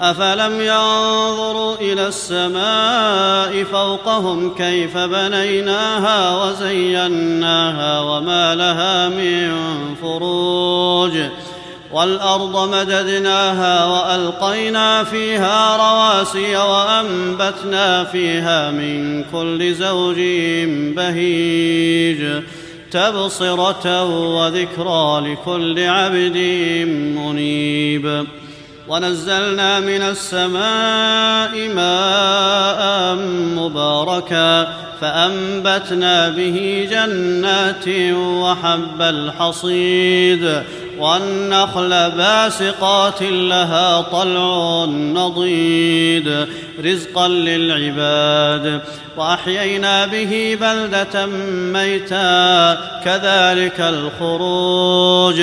أفلم ينظروا إلى السماء فوقهم كيف بنيناها وزيناها وما لها من فروج والأرض مددناها وألقينا فيها رواسي وأنبتنا فيها من كل زوج بهيج تبصرة وذكرى لكل عبد منيب ونزلنا من السماء ماء مباركا فأنبتنا به جنات وحب الحصيد والنخل باسقات لها طلع نضيد رزقا للعباد وأحيينا به بلدة ميتا كذلك الخروج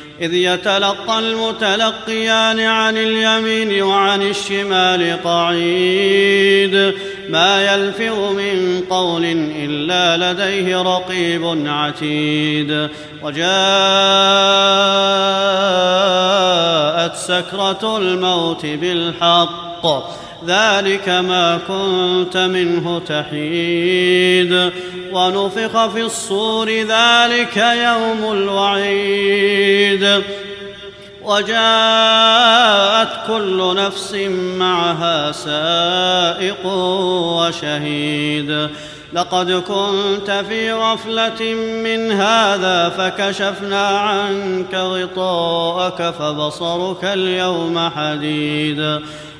إذ يتلقى المتلقيان عن اليمين وعن الشمال قعيد. ما يلفظ من قول إلا لديه رقيب عتيد. وجاءت سكرة الموت بالحق. ذلك ما كنت منه تحيد. ونفخ في الصور ذلك يوم الوعيد. وجاءت كل نفس معها سائق وشهيد. لقد كنت في غفلة من هذا فكشفنا عنك غطاءك فبصرك اليوم حديد.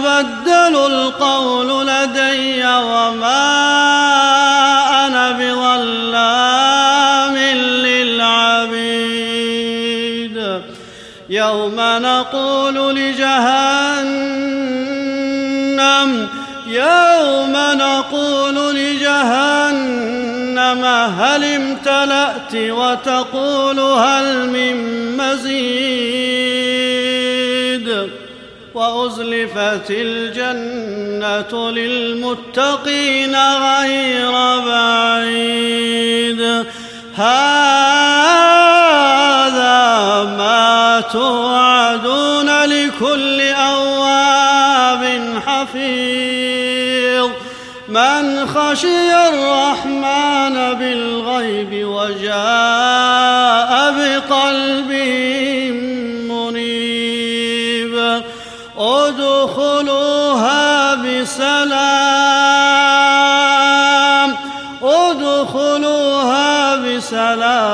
يبدل القول لدي وما أنا بظلام للعبيد. يوم نقول لجهنم يوم نقول لجهنم هل امتلأت وتقول هل من مزيد؟ وأزلفت الجنة للمتقين غير بعيد. هذا ما توعدون لكل أواب حفيظ. من خشي الرحمن بالغيب وجاء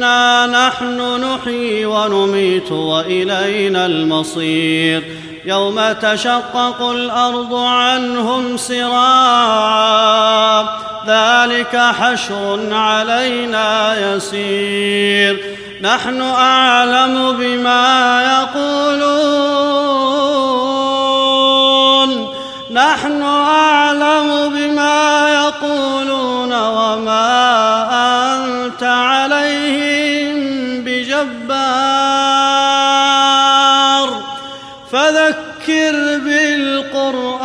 إنا نحن نحيي ونميت وإلينا المصير. يوم تشقق الأرض عنهم سراعا ذلك حشر علينا يسير. نحن أعلم بما يقولون فذكر بالقرآن